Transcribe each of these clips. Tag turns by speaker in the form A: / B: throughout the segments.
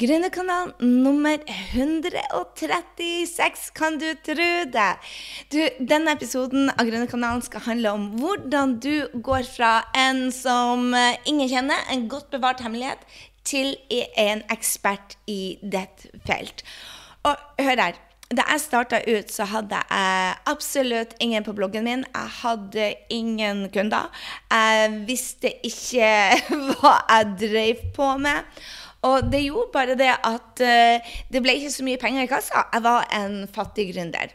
A: Gründerkanal nummer 136, kan du tro det? Du, denne episoden av Gründerkanalen skal handle om hvordan du går fra en som ingen kjenner, en godt bevart hemmelighet, til en ekspert i ditt felt. Og hør her. Da jeg starta ut, så hadde jeg absolutt ingen på bloggen min. Jeg hadde ingen kunder. Jeg visste ikke hva jeg drev på med. Og det gjorde bare det at uh, det ble ikke så mye penger i kassa. Jeg var en fattig gründer.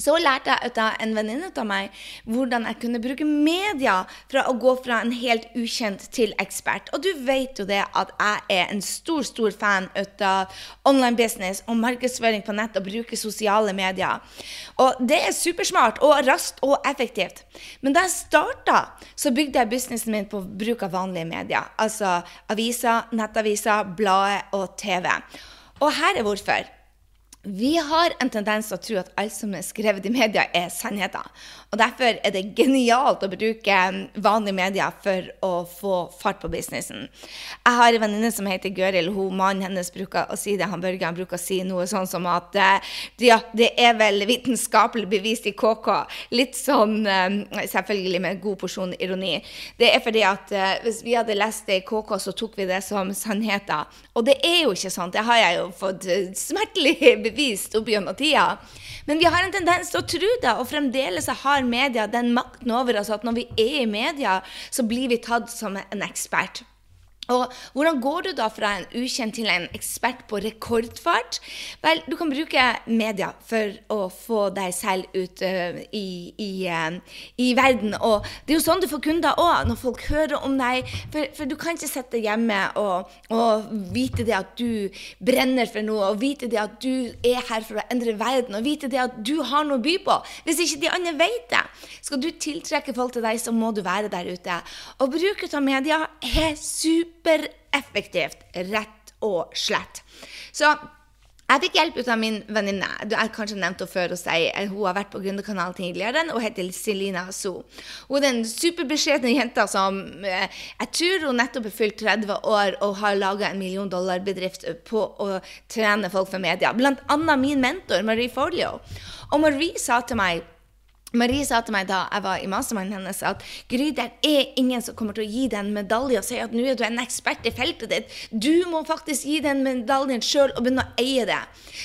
A: Så lærte jeg av en venninne av meg hvordan jeg kunne bruke media fra å gå fra en helt ukjent til ekspert. Og du vet jo det at jeg er en stor, stor fan av online business og markedsføring på nett og bruke sosiale medier. Og det er supersmart og raskt og effektivt. Men da jeg starta, så bygde jeg businessen min på bruk av vanlige medier. Altså aviser, nettaviser, blader og TV. Og her er hvorfor. Vi har en tendens til å tro at alt som er skrevet i media, er sannheter. Og Derfor er det genialt å bruke vanlige medier for å få fart på businessen. Jeg har en venninne som heter Gøril. Hun, Mannen hennes bruker å si det. Han Børge han bruker å si noe sånn som at eh, ja, det er vel vitenskapelig bevist i KK. Litt sånn eh, selvfølgelig med god porsjon ironi. Det er fordi at eh, hvis vi hadde lest det i KK, så tok vi det som sannheter. Og det er jo ikke sånn. Det har jeg jo fått smertelig bevist bevist opp gjennom tida. Men vi har en tendens til å tro det, og fremdeles har media den makten over oss at når vi er i media, så blir vi tatt som en ekspert. Og Hvordan går du da fra en ukjent til en ekspert på rekordfart? Vel, du kan bruke media for å få deg selv ut uh, i, i, uh, i, verden. Og det er jo sånn du får kunder òg, når folk hører om deg. For, for du kan ikke sitte hjemme og, og, vite det at du brenner for noe, og vite det at du er her for å endre verden, og vite det at du har noe å by på. Hvis ikke de andre vet det. Skal du tiltrekke folk til deg, så må du være der ute. Og bruk av media er super supereffektivt, rett og slett. Så jeg fikk hjelp ut av min venninne. Du har kanskje nevnt henne før. Si. Hun har vært på Gründerkanalen tidligere og heter Selina So. Hun er en superbeskjedne jenta som eh, jeg tror hun nettopp er fylt 30 år og har laga en million dollar-bedrift på å trene folk for media. Blant annet min mentor Marie Forleo. Og Marie sa til meg Marie sa til meg da jeg var i mastermannen hennes, at Gry, det er ingen som kommer til å gi deg en medalje og si at nå er du en ekspert i feltet ditt. Du må faktisk gi den medaljen sjøl og begynne å eie det.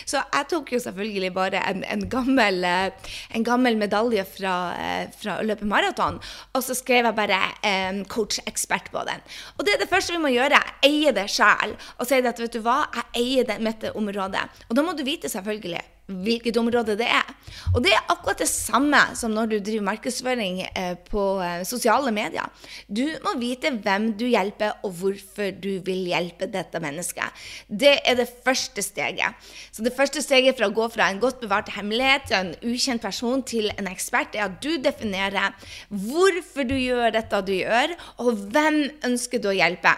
A: Så jeg tok jo selvfølgelig bare en, en, gammel, eh, en gammel, medalje fra, eh, fra, å løpe maraton, og så skrev jeg bare um, coach-ekspert på den. Og det er det første vi må gjøre. Eie det sjæl. Og si at vet du hva, jeg eier det, mitt område. Og da må du vite selvfølgelig hvilket område det er. Og det er akkurat det samme som når du driver markedsføring eh, på eh, sosiale medier. Du må vite hvem du hjelper, og hvorfor du vil hjelpe dette mennesket. Det er det første steget. Så det første steget fra å gå fra en godt bevart hemmelighet til en ukjent person til en ekspert, er at du definerer hvorfor du gjør dette du gjør, og hvem ønsker du å hjelpe.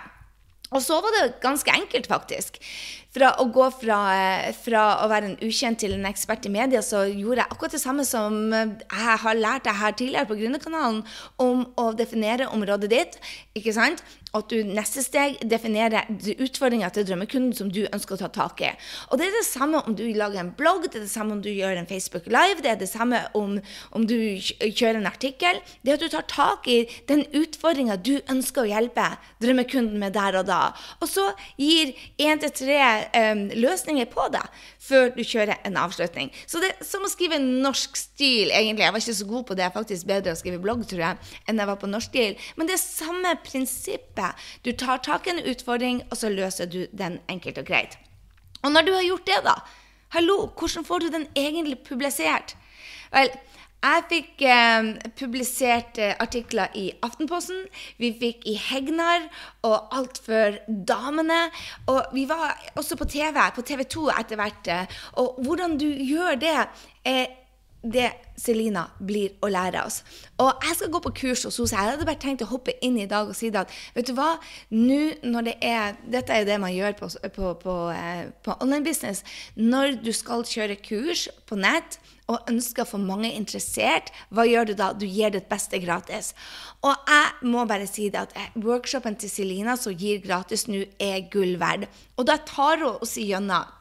A: Og så var det ganske enkelt, faktisk. Fra å gå fra, eh, fra, å være en ukjent til en ekspert i media, så gjorde jeg akkurat det samme som eh, jeg har lært deg her tidligere på Gründerkanalen, om å definere området ditt. ikke sant? At du neste steg definerer utfordringa til drømmekunden som du ønsker å ta tak i. Og det er det samme om du lager en blogg, det er det samme om du gjør en Facebook Live, det er det samme om, om du kjører en artikkel. Det at du tar tak i den utfordringa du ønsker å hjelpe drømmekunden med der og da. Og så gir én til tre um, løsninger på det før du kjører en avslutning. Så det er som å skrive norsk stil, egentlig. Jeg var ikke så god på det. Jeg er faktisk bedre å skrive blogg, tror jeg, enn jeg var på norsk stil. Men det er samme prinsippet. Du tar tak i en utfordring, og så løser du den enkelt og greit. Og når du har gjort det, da, hallo, hvordan får du den egentlig publisert? Vel, jeg fikk eh, publisert eh, artikler i Aftenposten, vi fikk i Hegnar og Alt for damene. Og vi var også på TV, på TV 2 etter hvert. Eh, og hvordan du gjør det, er det Selina blir å lære oss. Og jeg skal gå på kurs hos henne. Jeg hadde bare tenkt å hoppe inn i dag og si at vet du hva, nå når det er Dette er det man gjør på, på, på, eh, på online business. Når du skal kjøre kurs på nett og ønsker få mange interessert, hva gjør du da? Du gir ditt beste gratis. Og jeg må bare si det at eh, workshopen til Selina som gir gratis nå, er gull verd. Og da tar hun oss igjennom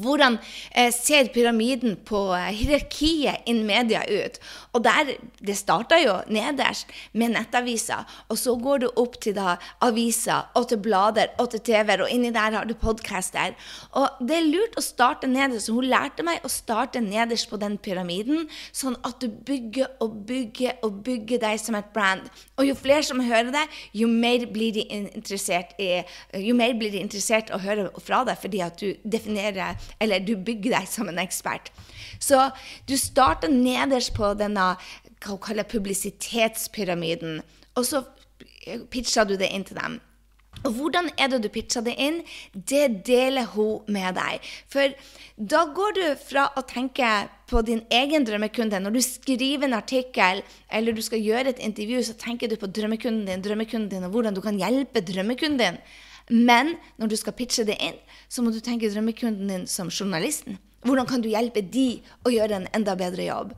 A: hvordan eh, ser pyramiden på eh, hierarkiet innen media ut? Og der, Det starta jo nederst med nettaviser, og så går du opp til da aviser og til blader og til TV-er, og inni der har du podcaster. Og det er lurt å starte nederst. Hun lærte meg å starte nederst på den pyramiden, sånn at du bygger og bygger og bygger deg som et brand. Og jo flere som hører det, jo mer blir de interessert i, jo mer blir de interessert å høre fra deg, fordi at du definerer eller du bygger deg som en ekspert. Så du starter nederst på denne hva hun kaller publisitetspyramiden, og så pitcher du det inn til dem. Og hvordan er det du pitcher det inn? Det deler hun med deg. For da går du fra å tenke på din egen drømmekunde. Når du skriver en artikkel eller du skal gjøre et intervju, så tenker du på drømmekunden din, drømmekunden din og hvordan du kan hjelpe drømmekunden din. Men når du skal pitche det inn, så må du tenke drømmekunden din som journalisten. Hvordan kan du hjelpe de å gjøre en enda bedre jobb?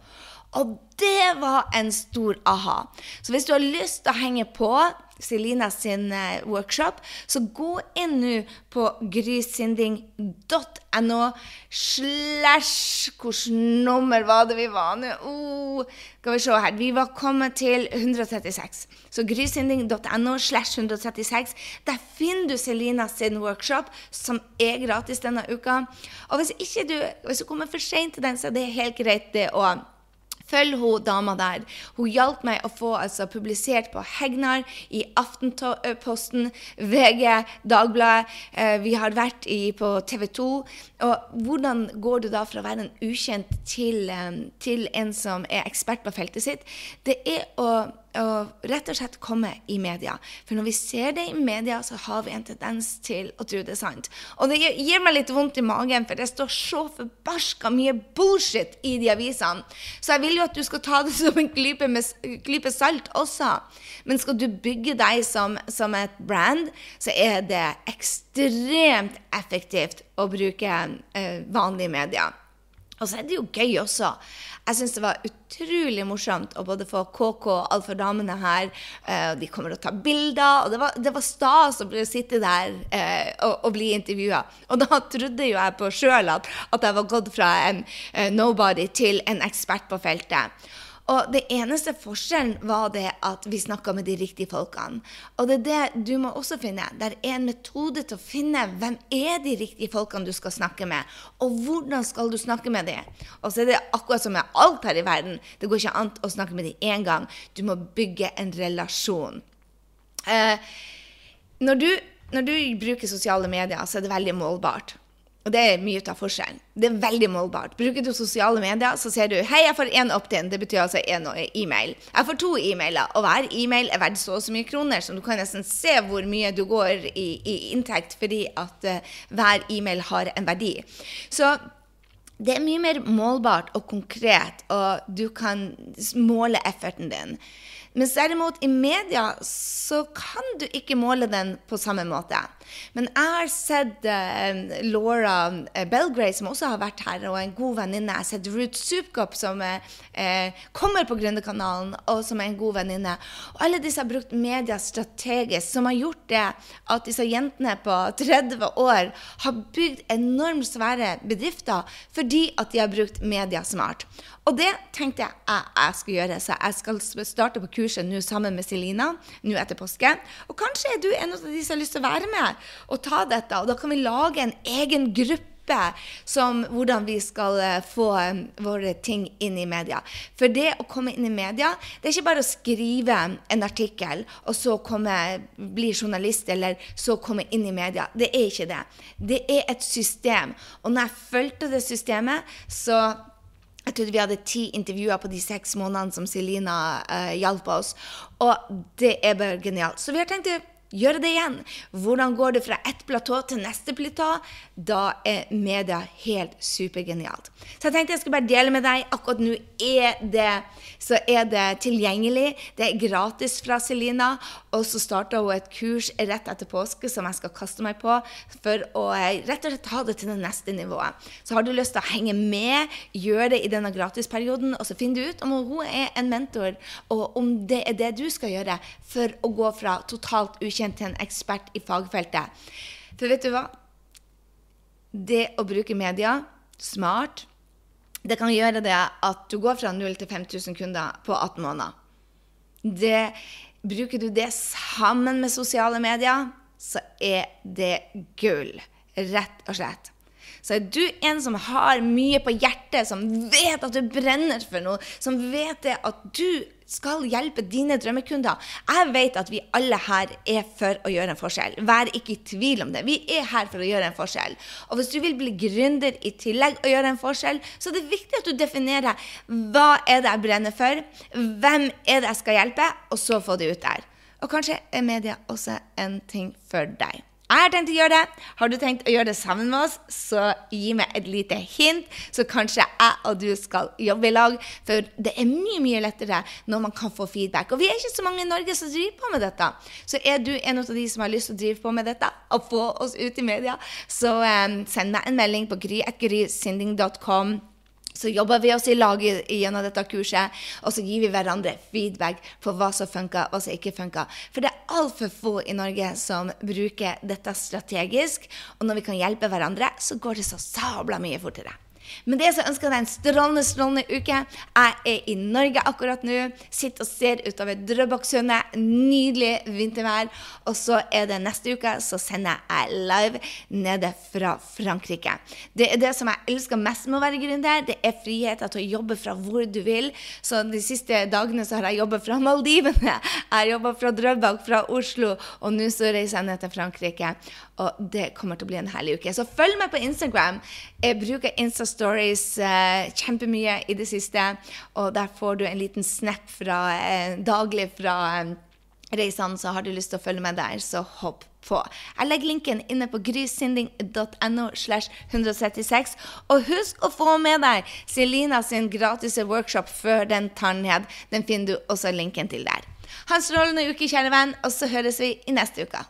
A: Og det var en stor aha. Så hvis du har lyst til å henge på Selina sin eh, workshop, så gå inn nå på grysynding.no slash Hvilket nummer var det vi var nå? Oh, skal vi se her. Vi var kommet til 136. Så grysynding.no slash 136. Der finner du Selina sin workshop, som er gratis denne uka. Og hvis, du, hvis du kommer for seint til den, så er det helt greit, det òg. Følg hun dama der. Hun hjalp meg å få altså, publisert på Hegnar, i Aftenposten, VG, Dagbladet. Eh, vi har vært i, på TV 2. Og hvordan går du da fra å være en ukjent til, eh, til en som er ekspert på feltet sitt? Det er å å rett og slett komme i media. For når vi ser det i media, så har vi en tendens til å tro det er sant. Og det gir meg litt vondt i magen, for det står så forbarska mye bullshit i de avisene. Så jeg vil jo at du skal ta det som en klype, med, klype salt også. Men skal du bygge deg som, som et brand, så er det ekstremt effektivt å bruke eh, vanlige medier. Og så er det jo gøy også. Jeg syns det var utrolig morsomt å både få KK og Alfa-damene her. og de kommer og tar bilder. Og det var, det var stas å sitte der uh, og, og, bli intervjua. Og da trodde jo jeg på sjøl at, at, jeg var gått fra en uh, nobody til en ekspert på feltet. Og det eneste forskjellen var det at vi snakka med de riktige folkene. Og det er det du må også finne. Det er en metode til å finne hvem er de riktige folkene du skal snakke med, og hvordan skal du snakke med dem. Og så er det akkurat som med alt her i verden. Det går ikke an å snakke med dem én gang. Du må bygge en relasjon. Eh, når, du, når du bruker sosiale medier, så er det veldig målbart. Og det er mye av forskjellen. Det er veldig målbart. Bruker du sosiale medier, så ser du hei, jeg får én opt-in. Det betyr altså én e-mail. Jeg får to e-mailer, og hver e-mail er verdt så og så mye kroner, så du kan nesten se hvor mye du går i, i inntekt fordi at uh, hver e-mail har en verdi. Så det er mye mer målbart og konkret, og du kan måle efforten din. Mens derimot i media så kan du ikke måle den på samme måte. Men jeg har sett uh, Laura eh, Belgrade, som også har vært her, og en god venninne. Jeg har sett Ruth Soupcop, som uh, kommer på Gründerkanalen, og som er en god venninne. Og alle disse har brukt media strategisk, som har gjort det at disse jentene på 30 år har bygd enormt svære bedrifter fordi at de har brukt media smart. Og det tenkte jeg jeg, jeg skulle gjøre, så jeg skal starte på kurset nå sammen med Selina nå etter påske. Og kanskje er du en av de som har lyst til å være med og ta dette, og da kan vi lage en egen gruppe som hvordan vi skal eh, få eh, våre ting inn i media. For det å komme inn i media, det er ikke bare å skrive en artikkel og så komme, bli journalist eller så komme inn i media. Det er ikke det. Det er et system. Og når jeg fulgte det systemet, så jeg trodde vi hadde ti intervjuer på de seks månedene som Selina uh, hjalp oss. Og det er bare genialt. Så vi har tenkt gjøre det igjen. Hvordan går det fra ett platå til neste platå? Da er media helt supergenialt. Så jeg tenkte jeg skulle bare dele med deg. Akkurat nå er det, så er det tilgjengelig. Det er gratis fra Selina. Og så starta hun et kurs rett etter påske som jeg skal kaste meg på for å eh, rett og slett ta det til det neste nivået. Så har du lyst til å henge med, gjør det i denne gratisperioden, og så finner du ut om hun er en mentor, og om det er det du skal gjøre for å gå fra totalt ukjent til en ekspert i fagfeltet. For vet du hva? Det å bruke media smart, det kan gjøre det at du går fra 0 til 5000 kunder på 18 måneder. Det, bruker du det sammen med sosiale medier, så er det gull. Rett og slett. Så er du en som har mye på hjertet, som vet at du brenner for noe, som vet det at du skal hjelpe dine drømmekunder. Jeg vet at vi alle her er for å gjøre en forskjell. Vær ikke i tvil om det. Vi er her for å gjøre en forskjell. Og hvis du vil bli gründer i tillegg og gjøre en forskjell, så er det viktig at du definerer hva er det jeg brenner for, hvem er det jeg skal hjelpe, og så få det ut der. Og kanskje er media også en ting for deg. Jeg har tenkt å gjøre det. Har du tenkt å gjøre det sammen med oss, så gi meg et lite hint, så kanskje jeg og du skal jobbe i lag. For det er mye, mye lettere når man kan få feedback. Og vi er ikke så mange i Norge som driver på med dette. Så er du en av de som har lyst til å drive på med dette, og få oss ut i media, så um, send meg en melding på gry.grysynding.com så jobber vi oss i lag gjennom dette kurset, og så gir vi hverandre feedback på hva som funker, hva som ikke funker. For det er altfor få i Norge som bruker dette strategisk, og når vi kan hjelpe hverandre, så går det så sabla mye fortere. Men det så ønsker jeg deg en strålende, strålende uke. Jeg er i Norge akkurat nå. Sitter og ser utover Drøbaksundet. Nydelig vintervær. Og så er det neste uke, så sender jeg live nede fra Frankrike. Det er det som jeg elsker mest med å være gründer. Det er friheten til å jobbe fra hvor du vil. Så de siste dagene så har jeg jobbet fra Maldivene. Jeg har jobba fra Drøbak, fra Oslo, og nå så reiser jeg ned til Frankrike. Og det kommer til å bli en herlig uke. Så følg meg på Instagram. Jeg bruker Insta-stories eh, kjempemye i det siste. Og der får du en liten snap fra, eh, daglig fra eh, reisene. Så har du lyst til å følge med der, så hopp på. Jeg legger linken inne på grysynding.no slash 136. Og husk å få med deg Selina sin gratis workshop før den tar ned. Den finner du også linken til der. Ha en strålende uke, kjære venn, og så høres vi i neste uke.